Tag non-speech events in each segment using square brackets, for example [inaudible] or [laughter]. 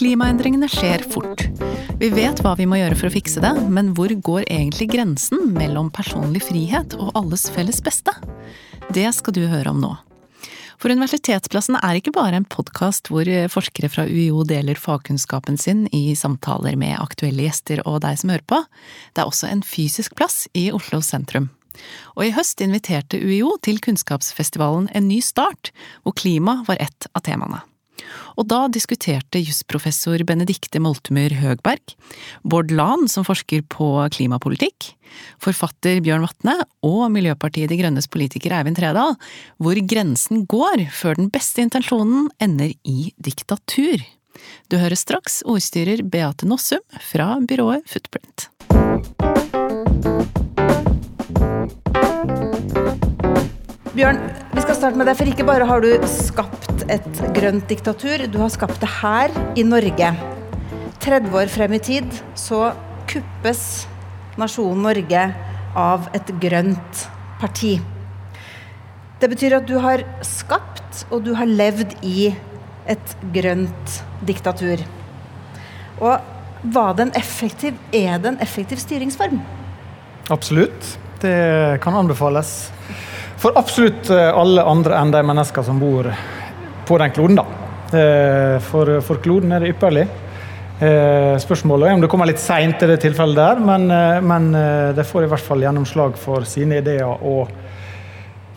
Klimaendringene skjer fort. Vi vet hva vi må gjøre for å fikse det, men hvor går egentlig grensen mellom personlig frihet og alles felles beste? Det skal du høre om nå. For Universitetsplassen er ikke bare en podkast hvor forskere fra UiO deler fagkunnskapen sin i samtaler med aktuelle gjester og deg som hører på. Det er også en fysisk plass i Oslo sentrum. Og i høst inviterte UiO til kunnskapsfestivalen En ny start, hvor klima var ett av temaene. Og da diskuterte jusprofessor Benedicte Moltumyr Høgberg, Bård Lahn som forsker på klimapolitikk, forfatter Bjørn Vatne og Miljøpartiet De Grønnes politiker Eivind Tredal hvor grensen går før den beste intensjonen ender i diktatur. Du hører straks ordstyrer Beate Nossum fra byrået Footprint. Bjørn, vi skal starte med deg, for ikke bare har du skapt et grønt diktatur, du har skapt det her i Norge. 30 år frem i tid så kuppes nasjonen Norge av et grønt parti. Det betyr at du har skapt og du har levd i et grønt diktatur. Og var det effektiv, er det en effektiv styringsform? Absolutt. Det kan anbefales. For absolutt eh, alle andre enn de mennesker som bor på den kloden. da. Eh, for, for kloden er det ypperlig. Eh, spørsmålet er om det kommer litt seint til det tilfellet der, men, men de får i hvert fall gjennomslag for sine ideer og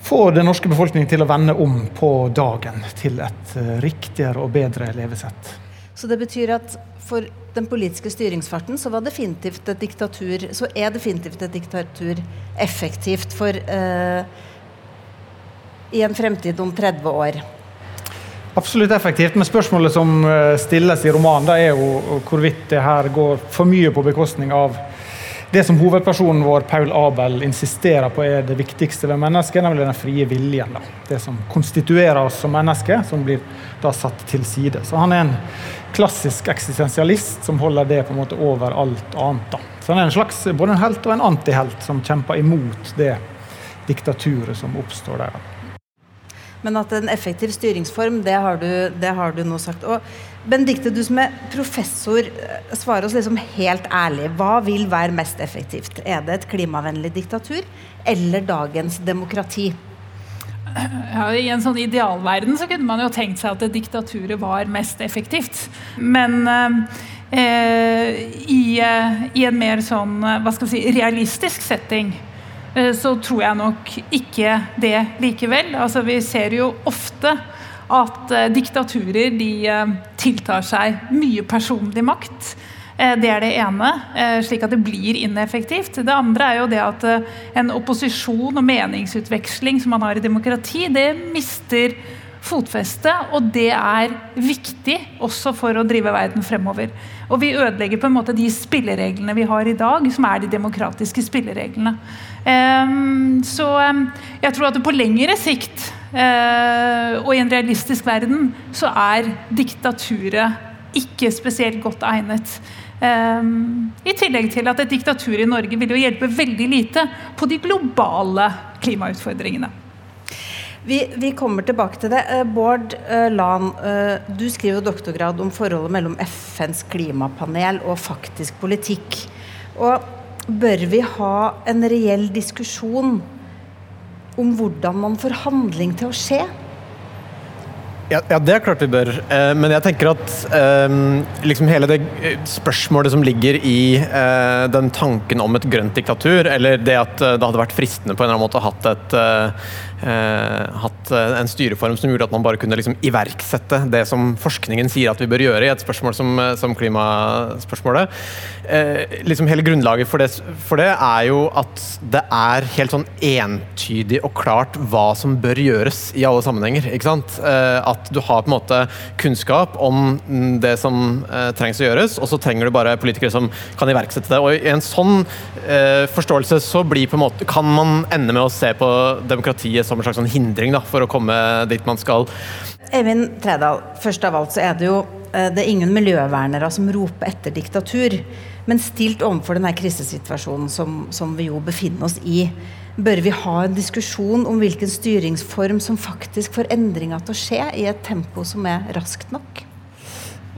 får den norske befolkning til å vende om på dagen til et riktigere og bedre levesett. Så det betyr at for den politiske styringsfarten så var definitivt et diktatur så er definitivt et diktatur effektivt for eh, i en fremtid om 30 år? Absolutt effektivt, men spørsmålet som eh, stilles i romanen, er jo hvorvidt det her går for mye på bekostning av det som hovedpersonen vår, Paul Abel, insisterer på er det viktigste ved mennesket, nemlig den frie viljen. Da. Det som konstituerer oss som mennesker, som blir da satt til side. Så han er en klassisk eksistensialist som holder det på en måte over alt annet. Da. Så han er en slags både en helt og en antihelt som kjemper imot det diktaturet som oppstår der. Men at en effektiv styringsform, det har du, det har du nå sagt. Og Benedicte, du som er professor, eh, svarer oss liksom helt ærlig. Hva vil være mest effektivt? Er det et klimavennlig diktatur eller dagens demokrati? Ja, I en sånn idealverden så kunne man jo tenkt seg at diktaturet var mest effektivt. Men eh, i, eh, i, en mer sånn hva skal vi si, realistisk setting Eh, så tror jeg nok ikke det likevel. Altså, vi ser jo ofte at eh, diktaturer de eh, tiltar seg mye personlig makt. Det er det ene, slik at det blir ineffektivt. Det andre er jo det at en opposisjon og meningsutveksling som man har i demokrati, det mister fotfeste, og det er viktig også for å drive verden fremover. Og vi ødelegger på en måte de spillereglene vi har i dag, som er de demokratiske spillereglene. Um, så um, jeg tror at på lengre sikt, uh, og i en realistisk verden, så er diktaturet ikke spesielt godt egnet. Um, I tillegg til at et diktatur i Norge vil jo hjelpe veldig lite på de globale klimautfordringene. Vi, vi, kommer tilbake til det. Uh, Bård uh, Lan, du skriver doktorgrad om forholdet mellom FNs klimapanel og faktisk politikk. Og bør vi ha en reell diskusjon om hvordan man får handling til å skje? Ja, ja, det er klart vi bør. Eh, men jeg tenker at eh, liksom hele det spørsmålet som ligger i eh, den tanken om et grønt diktatur, eller det at det hadde vært fristende på en eller annen måte å hatt et eh, hatt eh, en styreform som gjorde at man bare kunne liksom iverksette det som forskningen sier at vi bør gjøre i et spørsmål som, eh, som klimaspørsmålet. Eh, liksom hele grunnlaget for det, for det, er jo at det er helt sånn entydig og klart hva som bør gjøres i alle sammenhenger. ikke sant? Eh, at du har på en måte kunnskap om det som eh, trengs å gjøres, og så trenger du bare politikere som kan iverksette det. Og i en sånn forståelse så blir på en måte, kan man ende med å se på demokratiet som som en slags sånn hindring da, for å komme dit man skal. Eivind Tredal, først av alt så er det jo eh, det er ingen miljøvernere som roper etter diktatur. Men stilt overfor denne krisesituasjonen som, som vi jo befinner oss i, bør vi ha en diskusjon om hvilken styringsform som faktisk får endringa til å skje i et tempo som er raskt nok?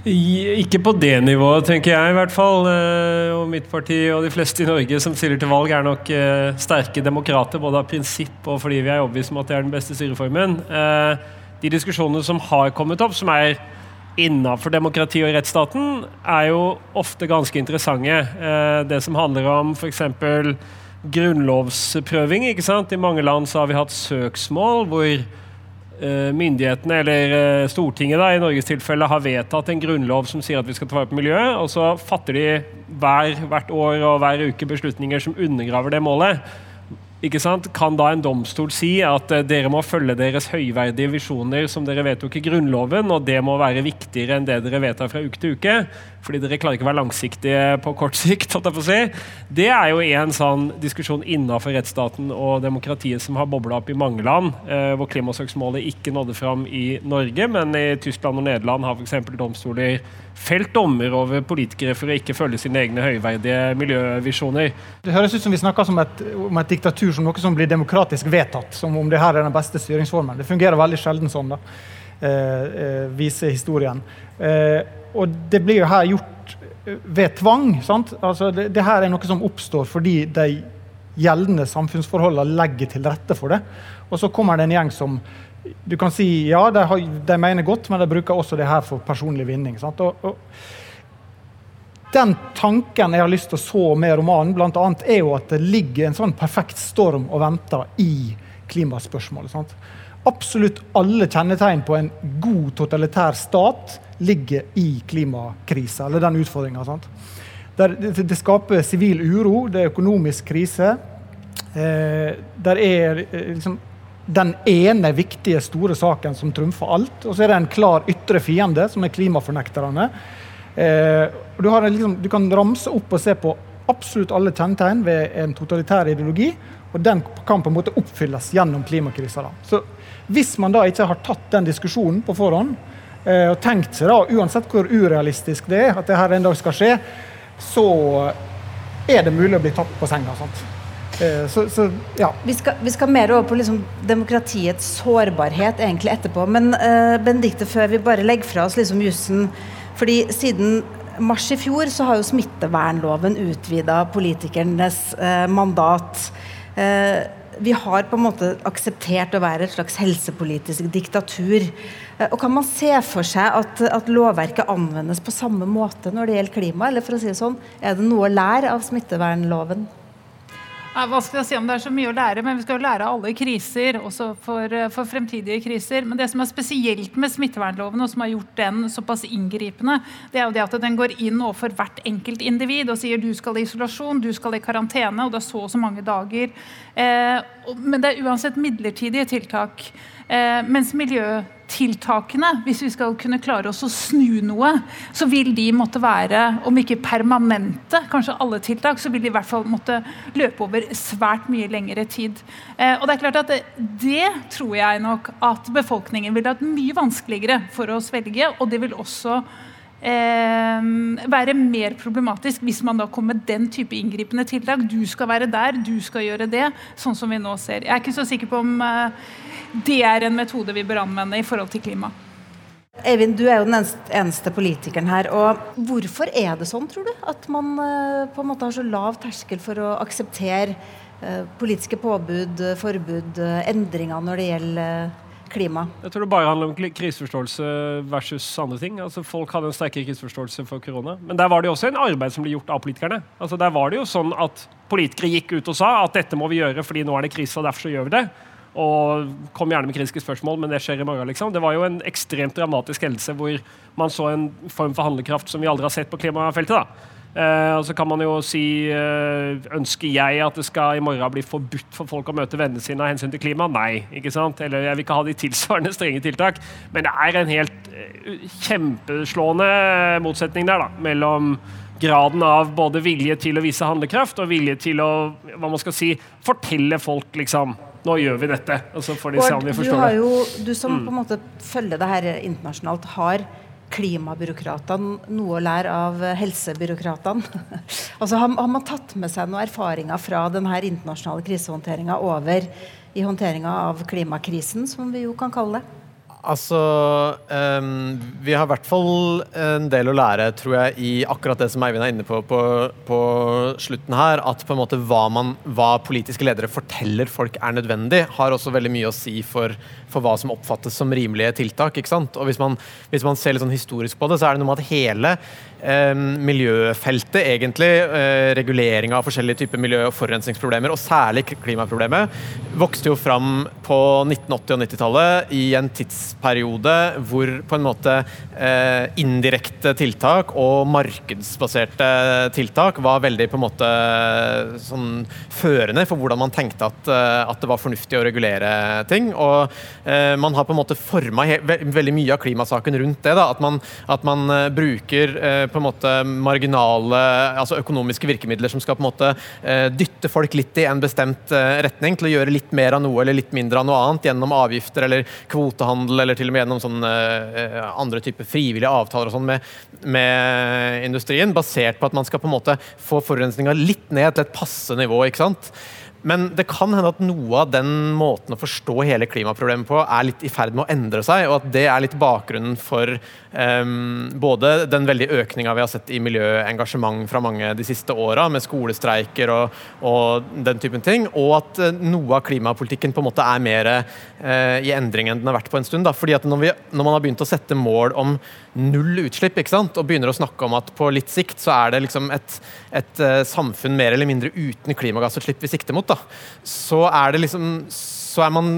Ikke på det nivået, tenker jeg i hvert fall. Eh, og mitt parti og de fleste i Norge som stiller til valg, er nok eh, sterke demokrater, både av prinsipp og fordi vi er overbevist om at det er den beste styreformen. Eh, de diskusjonene som har kommet opp, som er innafor demokrati og rettsstaten, er jo ofte ganske interessante. Det som handler om f.eks. grunnlovsprøving. ikke sant? I mange land så har vi hatt søksmål hvor myndighetene, eller eh, Stortinget da, i Norges tilfelle, har vedtatt en grunnlov som sier at vi skal ta vare på miljøet, og så fatter de hver, hvert år og hver uke beslutninger som undergraver det målet. Ikke sant? Kan da en domstol si at uh, dere må følge deres høyverdige visjoner som dere vedtok i Grunnloven, og det må være viktigere enn det dere vedtar fra uke til uke? Fordi dere klarer ikke å være langsiktige på kort [laughs] sikt. Si. Det er jo en sånn diskusjon innafor rettsstaten og demokratiet som har bobla opp i mange land, uh, hvor klimasøksmålet ikke nådde fram i Norge, men i Tyskland og Nederland har f.eks. domstoler felt dommer over politikere for å ikke følge sine egne høyverdige miljøvisjoner. Det høres ut som vi snakker om et, om et diktatur som noe som blir demokratisk vedtatt. Som om det her er den beste styringsformen. Det fungerer veldig sjelden sånn, da, eh, eh, viser historien. Eh, og det blir jo her gjort eh, ved tvang. sant? Altså, det, det her er noe som oppstår fordi de gjeldende samfunnsforholdene legger til rette for det. Og så kommer det en gjeng som du kan si ja, de, har, de, mener godt, men de bruker også det her for personlig vinning. Og, og, den tanken jeg har lyst til å så med romanen, blant annet, er jo at det ligger en sånn perfekt storm og venter i klimaspørsmålet. Sant? Absolutt alle kjennetegn på en god totalitær stat ligger i klimakrisa, eller den utfordringa. Det, det, skaper sivil uro, det er økonomisk krise. Eh, der er eh, liksom den ene viktige, store saken som trumfer alt. Og så er det en klar ytre fiende, som er klimafornekterne. Eh, du, liksom, du, kan ramse opp og se på absolutt alle kjennetegn ved en totalitær ideologi. Og den kan på en måte oppfylles gjennom klimakrisa. Hvis man da ikke har tatt den diskusjonen på forhånd, eh, og tenkt seg da, uansett hvor urealistisk det er, at det her en dag skal skje, så er det mulig å bli tatt på senga. sant? Eh, så, så, ja. vi, skal, vi, skal, mer over på liksom demokratiets sårbarhet egentlig etterpå. Men uh, Benedicte, før vi bare legger fra oss liksom jussen fordi Siden mars i fjor så har jo smittevernloven utvida politikernes uh, mandat. Uh, vi har på en måte akseptert å være et slags helsepolitisk diktatur. Og Kan man se for seg at, at, lovverket anvendes på samme måte når det gjelder klima? Eller for å si det sånn, er det noe å lære av smittevernloven? Hva skal jeg si om Det er så mye å lære, men vi skal jo lære av alle kriser, også for, eh, for, fremtidige kriser. Men det som er spesielt med smittevernloven, og som har gjort den såpass inngripende, det er jo det at den går inn overfor hvert enkelt individ og sier du skal i isolasjon, du skal i karantene, og det er så og så mange dager. Eh, men det er uansett midlertidige tiltak. Eh, mens miljøtiltakene, hvis vi skal kunne klare oss å snu noe, så vil de måtte være, om ikke permanente, kanskje alle tiltak, så vil de i hvert fall måtte løpe over svært mye lengre tid. Eh, og Det er klart at det, det tror jeg nok at befolkningen vil ha mye vanskeligere for å svelge, og det vil også Eh, være mer problematisk hvis man da kommer med den type inngripende tiltak. Du skal være der, du skal gjøre det. Sånn som vi nå ser. Jeg er ikke så sikker på om eh, det er en metode vi bør anvende i forhold til klima. Eivind, du er jo den eneste politikeren her. og Hvorfor er det sånn, tror du? At man eh, på en måte har så lav terskel for å akseptere uh, politiske påbud, forbud, uh, endringer når det gjelder klima? Jeg tror det bare handler om kriseforståelse versus andre ting. Altså, folk hadde en sterkere kriseforståelse for korona. Men der var det jo også en arbeid som ble gjort av politikerne. Altså, der var det jo sånn at Politikere gikk ut og sa at dette må vi gjøre fordi nå er det krise, og derfor så gjør vi det. Og kom gjerne med kritiske spørsmål, men det skjer i morgen. liksom. Det var jo en ekstremt dramatisk hendelse hvor man så en form for handlekraft som vi aldri har sett på klimafeltet. da. Uh, og så kan man jo si uh, Ønsker jeg at det skal i morgen bli forbudt for folk å møte vennene sine av hensyn til klima? Nei. ikke sant? Eller jeg vil ikke ha de tilsvarende strenge tiltak. Men det er en helt uh, kjempeslående motsetning der da, mellom graden av både vilje til å vise handlekraft og vilje til å hva man skal si, fortelle folk liksom nå gjør vi dette. Og så får de se om de forstår det. Jo, du som mm. på en måte følger det her internasjonalt, har klimabyråkratene noe å lære av helsebyråkratene? [laughs] altså, har, har, man tatt med seg noen erfaringer fra denne internasjonale krisehåndteringa over i håndteringa av klimakrisen, som vi jo kan kalle det? Altså um, Vi har i hvert fall en del å lære, tror jeg, i akkurat det som Eivind er inne på på, på slutten her. At på en måte hva, man, hva, politiske ledere forteller folk er nødvendig, har også veldig mye å si for, for hva som oppfattes som rimelige tiltak. ikke sant? Og Hvis man, hvis man ser litt sånn historisk på det, så er det noe med at hele um, miljøfeltet, egentlig, uh, regulering av forskjellige typer miljø- og forurensningsproblemer, og særlig klimaproblemet, vokste jo fram på 1980- og 90-tallet i en tidsperiode hvor på en måte eh, indirekte tiltak og markedsbaserte tiltak var veldig på en måte sånn førende for hvordan man tenkte at, eh, at det var fornuftig å regulere ting. Og eh, man har på en måte forma ve veldig mye av klimasaken rundt det. Da. At man, at man eh, bruker eh, på en måte marginale altså økonomiske virkemidler som skal på en måte eh, dytte folk litt i en bestemt retning til å gjøre litt mer av noe eller litt mindre av noe annet gjennom avgifter eller kvotehandel eller til og med gjennom sånne, uh, andre typer frivillige avtaler og sånn med, med, industrien, basert på at man skal på en måte få forurensninga litt ned til et passe nivå. ikke sant? Men det kan hende at noe av den måten å forstå hele klimaproblemet på er litt i ferd med å endre seg, og at det er litt bakgrunnen for um, både den veldige økninga vi har sett i miljøengasjement fra mange de siste åra, med skolestreiker og, og, den typen ting, og at uh, noe av klimapolitikken på en måte er mer uh, i endring enn den har vært på en stund. Da. Fordi at når, vi, når man har begynt å sette mål om null utslipp, ikke sant? og begynner å snakke om at på litt sikt så er det liksom et, et uh, samfunn mer eller mindre uten klimagassutslipp vi sikter mot, da, så er det liksom Så er man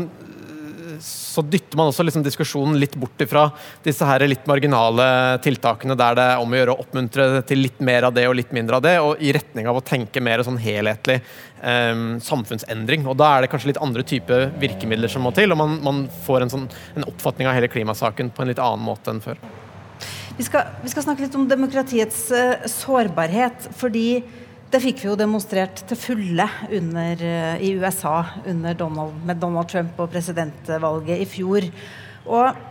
så dytter man også liksom diskusjonen litt bort ifra disse her litt marginale tiltakene der det er om å gjøre å oppmuntre til litt mer av det og litt mindre av det, og i retning av å tenke mer sånn helhetlig um, samfunnsendring. Og Da er det kanskje litt andre typer virkemidler som må til, og man, man får en, sånn, en oppfatning av hele klimasaken på en litt annen måte enn før. Vi skal, vi skal snakke litt om demokratiets uh, sårbarhet. fordi det fikk vi jo demonstrert til fulle under, uh, i USA Donald, med Donald Trump og presidentvalget i fjor. Og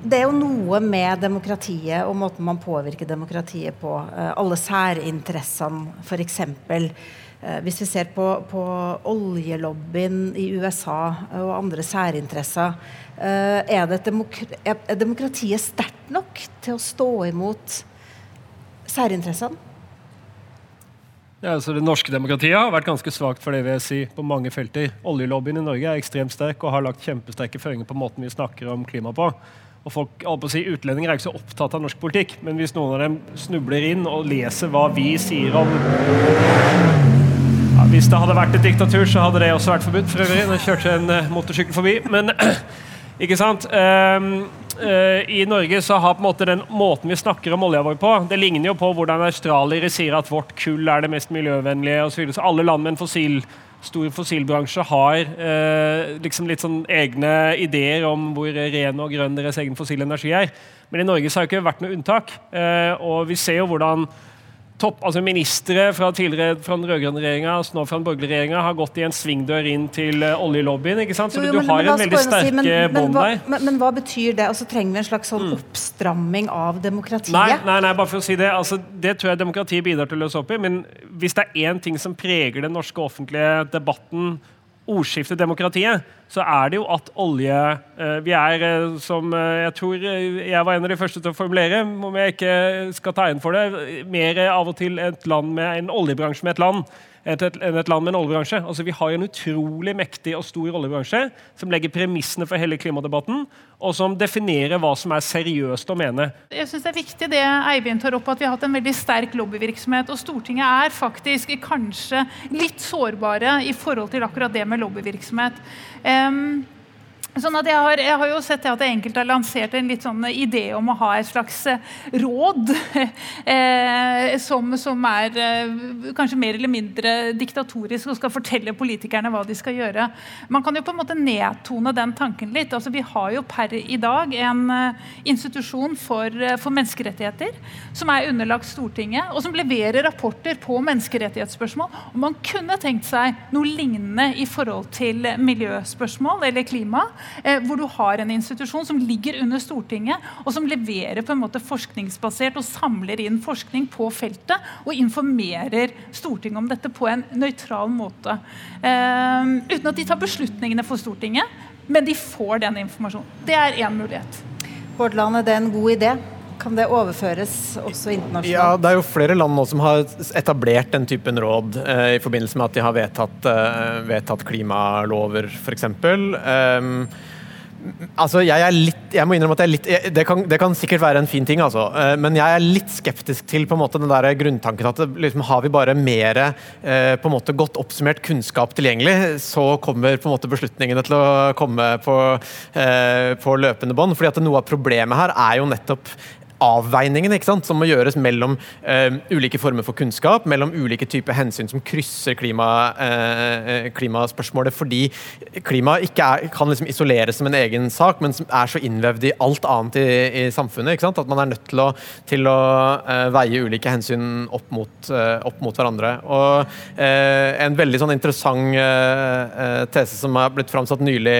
det er jo noe med demokratiet og måten man påvirker demokratiet på. Uh, alle særinteressene, f.eks. Uh, hvis vi ser på, på oljelobbyen i USA og andre særinteresser, er, er, demokra er demokratiet sterkt nok til å stå imot særinteressene? Ja, altså det norske demokratiet har vært ganske svakt for det vil jeg si, på mange felter. Oljelobbyen i Norge er ekstremt sterk og har lagt kjempesterke føringer på måten vi snakker om klima på. Og folk, å si, Utlendinger er ikke så opptatt av norsk politikk, men hvis noen av dem snubler inn og leser hva vi sier om ja, Hvis det hadde vært et diktatur, så hadde det også vært forbudt. for øvrig. Nå kjørte en uh, motorsykkel forbi. Men [clears throat] Ikke sant? Um, uh, I Norge så har på en måte den måten vi snakker om olja vår på, det ligner jo på hvordan australiere sier at vårt kull er det mest miljøvennlige osv. Så, videre. så alle land med en fossil, stor fossilbransje har eh, liksom litt sånn egne ideer om hvor ren og grønn deres egen fossile energi er. Men i Norge så har det ikke vært noe unntak. Eh, og vi ser jo hvordan topp, altså Ministre fra tidligere fra den rød-grønne regjeringa nå fra den borgerlige regjeringa har gått i en svingdør inn til uh, oljelobbyen. ikke sant? Så jo, jo, du har en veldig sterke si, bånd der. Men, men, hva betyr det? Altså Trenger vi en slags sånn mm. oppstramming av demokratiet? Nei, nei, nei, bare for å si det. Altså, det tror jeg demokratiet bidrar til å løse opp i. Men hvis det er én ting som preger den norske offentlige debatten ordskiftedemokratiet, så er det jo at olje eh, Vi er, eh, som eh, jeg tror jeg var en av de første til å formulere, om jeg ikke skal ta inn for det, mer av og til et land med en oljebransje med et land enn et land med en oljebransje. Altså, vi har en utrolig mektig og stor oljebransje som legger premissene for hele klimadebatten, og som definerer hva som er seriøst å mene. Jeg synes Det er viktig det Eivind tar opp, at vi har hatt en veldig sterk lobbyvirksomhet. Og Stortinget er faktisk kanskje litt sårbare i forhold til akkurat det med lobbyvirksomhet. Um, Sånn jeg har, jeg har, jo sett at enkelte har lansert en litt sånn idé om å ha et slags eh, råd [laughs] eh, som, som, er eh, kanskje mer eller mindre diktatorisk og skal fortelle politikerne hva de skal gjøre. Man kan jo på en måte nedtone den tanken litt. Altså, vi har jo per i dag en uh, institusjon for, uh, for, menneskerettigheter som er underlagt Stortinget, og som leverer rapporter på menneskerettighetsspørsmål. Og man kunne tenkt seg noe lignende i forhold til miljøspørsmål eller klima eh, hvor du har en institusjon som ligger under Stortinget, og som leverer på en måte forskningsbasert og samler inn forskning på feltet og informerer Stortinget om dette på en nøytral måte. Eh, uten at de tar beslutningene for Stortinget, Men de får den informasjonen. Det er én mulighet. Bårdland, er det en god idé? Kan det overføres også internasjonalt? Ja, Det er jo flere land nå som har etablert den typen råd eh, i forbindelse med at de har vedtatt, eh, vedtatt klimalover, f.eks. Um, Altså, jeg, er litt, jeg må innrømme at jeg er litt, jeg, det, kan, det, kan, sikkert være en fin ting, altså. Uh, men jeg er litt skeptisk til på en måte den der grunntanken at liksom, har vi bare mer måte godt oppsummert kunnskap tilgjengelig, så kommer på en måte beslutningene til å komme på, uh, på løpende bånd. fordi at Noe av problemet her er jo nettopp avveiningene ikke sant, som må gjøres mellom uh, ulike former for kunnskap, mellom ulike typer hensyn som krysser klima, uh, klimaspørsmålet, fordi klima er, kan liksom isoleres som en egen sak, men som er så innvevd i alt annet i, i samfunnet. ikke sant, At man er nødt til å, til å uh, veie ulike hensyn opp mot, opp mot hverandre. Og En veldig sånn interessant tese som er blitt framsatt nylig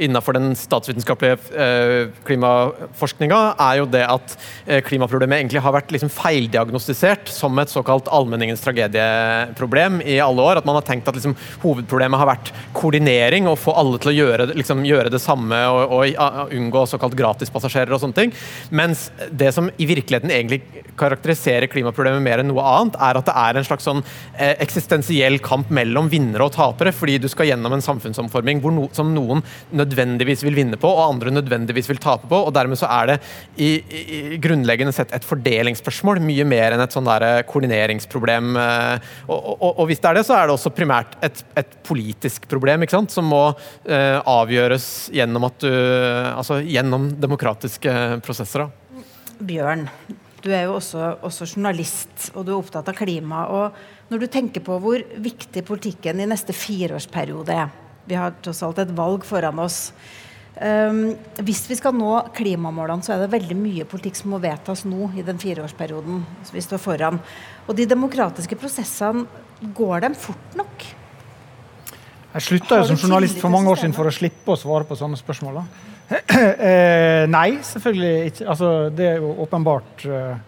innenfor den statsvitenskapelige eh, klimaforskninga, er jo det at eh, klimaproblemet egentlig har vært liksom feildiagnostisert som et såkalt allmenningens tragedieproblem i alle år. At man har tenkt at liksom, hovedproblemet har vært koordinering, og få alle til å gjøre, liksom, gjøre det samme og, og unngå såkalt gratispassasjerer og sånne ting. Mens det som i virkeligheten egentlig karakteriserer klimaproblemet mer enn noe annet, er at det er en slags sånn eh, eksistensiell kamp mellom vinnere og tapere, fordi du skal gjennom en samfunnsomforming no, som noen nødvendigvis nødvendigvis vil vinne på, og andre nødvendigvis vil tape på. og Dermed så er det i, i grunnleggende sett et fordelingsspørsmål, mye mer enn et sånn der eh, koordineringsproblem. Eh, og, og, og, hvis det er det, så er det også primært et, et politisk problem ikke sant? som må uh, avgjøres gjennom, at du, altså, gjennom demokratiske prosesser. Da. Bjørn, du er jo også, også, journalist, og du er opptatt av klima. og Når du tenker på hvor viktig politikken i neste fireårsperiode er, vi har tross alt et valg foran oss. Um, hvis vi skal nå klimamålene, så er det veldig mye politikk som må vedtas nå i den fireårsperioden som vi står foran. Og de demokratiske prosessene, går dem fort nok? Jeg slutta jo som journalist for mange år siden for å slippe å svare på sånne spørsmål. [clears throat] eh, nei, selvfølgelig ikke. Altså, det er jo åpenbart uh,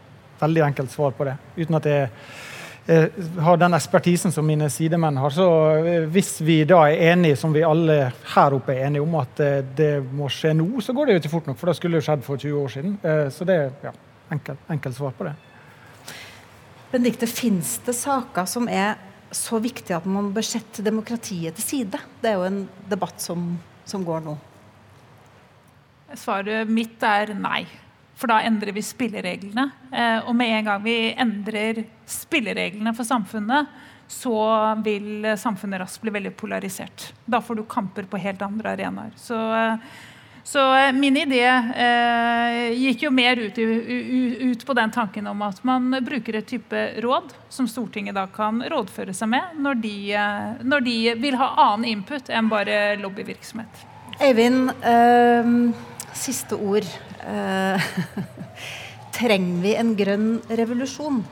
veldig enkelt svar på det. Uten at det Eh, har den ekspertisen som mine sidemenn har. Så eh, hvis vi da er enige, som vi alle her oppe er enige om, at eh, det må skje nå, så går det jo ikke fort nok. For det skulle jo skjedd for 20 år siden. Så det er ja, enkelt, enkel svar på det. Benedikte, fins det saker som er så viktige at man bør sette demokratiet til side? Det er jo en debatt som, som går nå. Svaret mitt er nei. For da endrer vi spillereglene. Eh, og med en gang vi endrer spillereglene for samfunnet, så vil samfunnet raskt bli veldig polarisert. Da får du kamper på helt andre arenaer. Så, eh, så eh, min idé eh, gikk jo mer ut, ut, på den tanken om at man bruker et type råd som Stortinget da kan rådføre seg med når de, når de vil ha annen input enn bare lobbyvirksomhet. Eivind, øh, siste ord. Eh, [laughs] trenger vi en grønn revolusjon?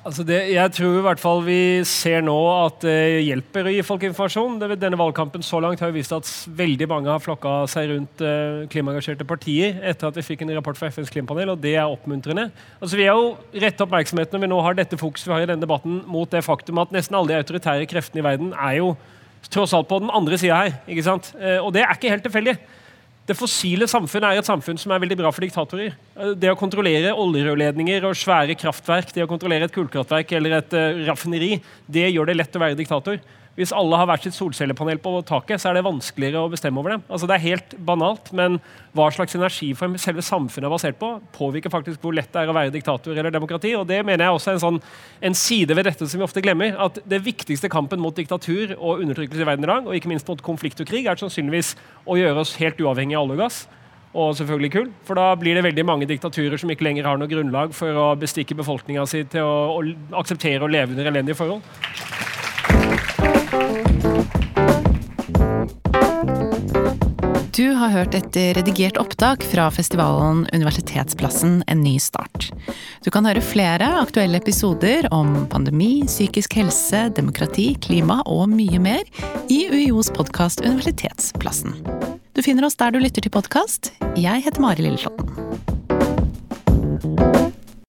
Altså det, jeg tror i hvert fall vi ser nå at det hjelper å gi folk informasjon. Denne valgkampen så langt har jo vist at veldig mange har flokka seg rundt uh, klimaengasjerte partier etter at vi fikk en rapport fra FNs klimapanel, og det er oppmuntrende. Altså Vi har jo rett oppmerksomheten når vi nå har dette fokuset vi har i denne debatten, mot det faktum at nesten alle de autoritære kreftene i verden er jo tross alt på den andre sida her. ikke sant? Og det er ikke helt tilfeldig. Det fossile samfunnet er et samfunn som er veldig bra for diktatorer. Det å kontrollere oljerørledninger og svære kraftverk, det å kontrollere et kullkraftverk eller et uh, raffineri, det gjør det lett å være diktator. Hvis alle har hvert sitt solcellepanel på taket, så er det vanskeligere å bestemme over det. Altså, det er helt banalt, men hva slags energiform selve samfunnet er basert på, påvirker faktisk hvor lett det er å være diktator eller demokrati. og Det mener jeg også er en, sånn, en side ved dette som vi ofte glemmer. At det viktigste kampen mot diktatur og undertrykkelse i verden i dag, og ikke minst mot konflikt og krig, er sannsynligvis å gjøre oss helt uavhengig av olje og gass og selvfølgelig kull. For da blir det veldig mange diktaturer som ikke lenger har noe grunnlag for å bestikke befolkninga si til å, å akseptere å leve under elendige forhold. Du har hørt et redigert opptak fra festivalen Universitetsplassen en ny start. Du kan høre flere aktuelle episoder om pandemi, psykisk helse, demokrati, klima og mye mer i UiOs podkast Universitetsplassen. Du finner oss der du lytter til podkast. Jeg heter Mari Lilleslåtten.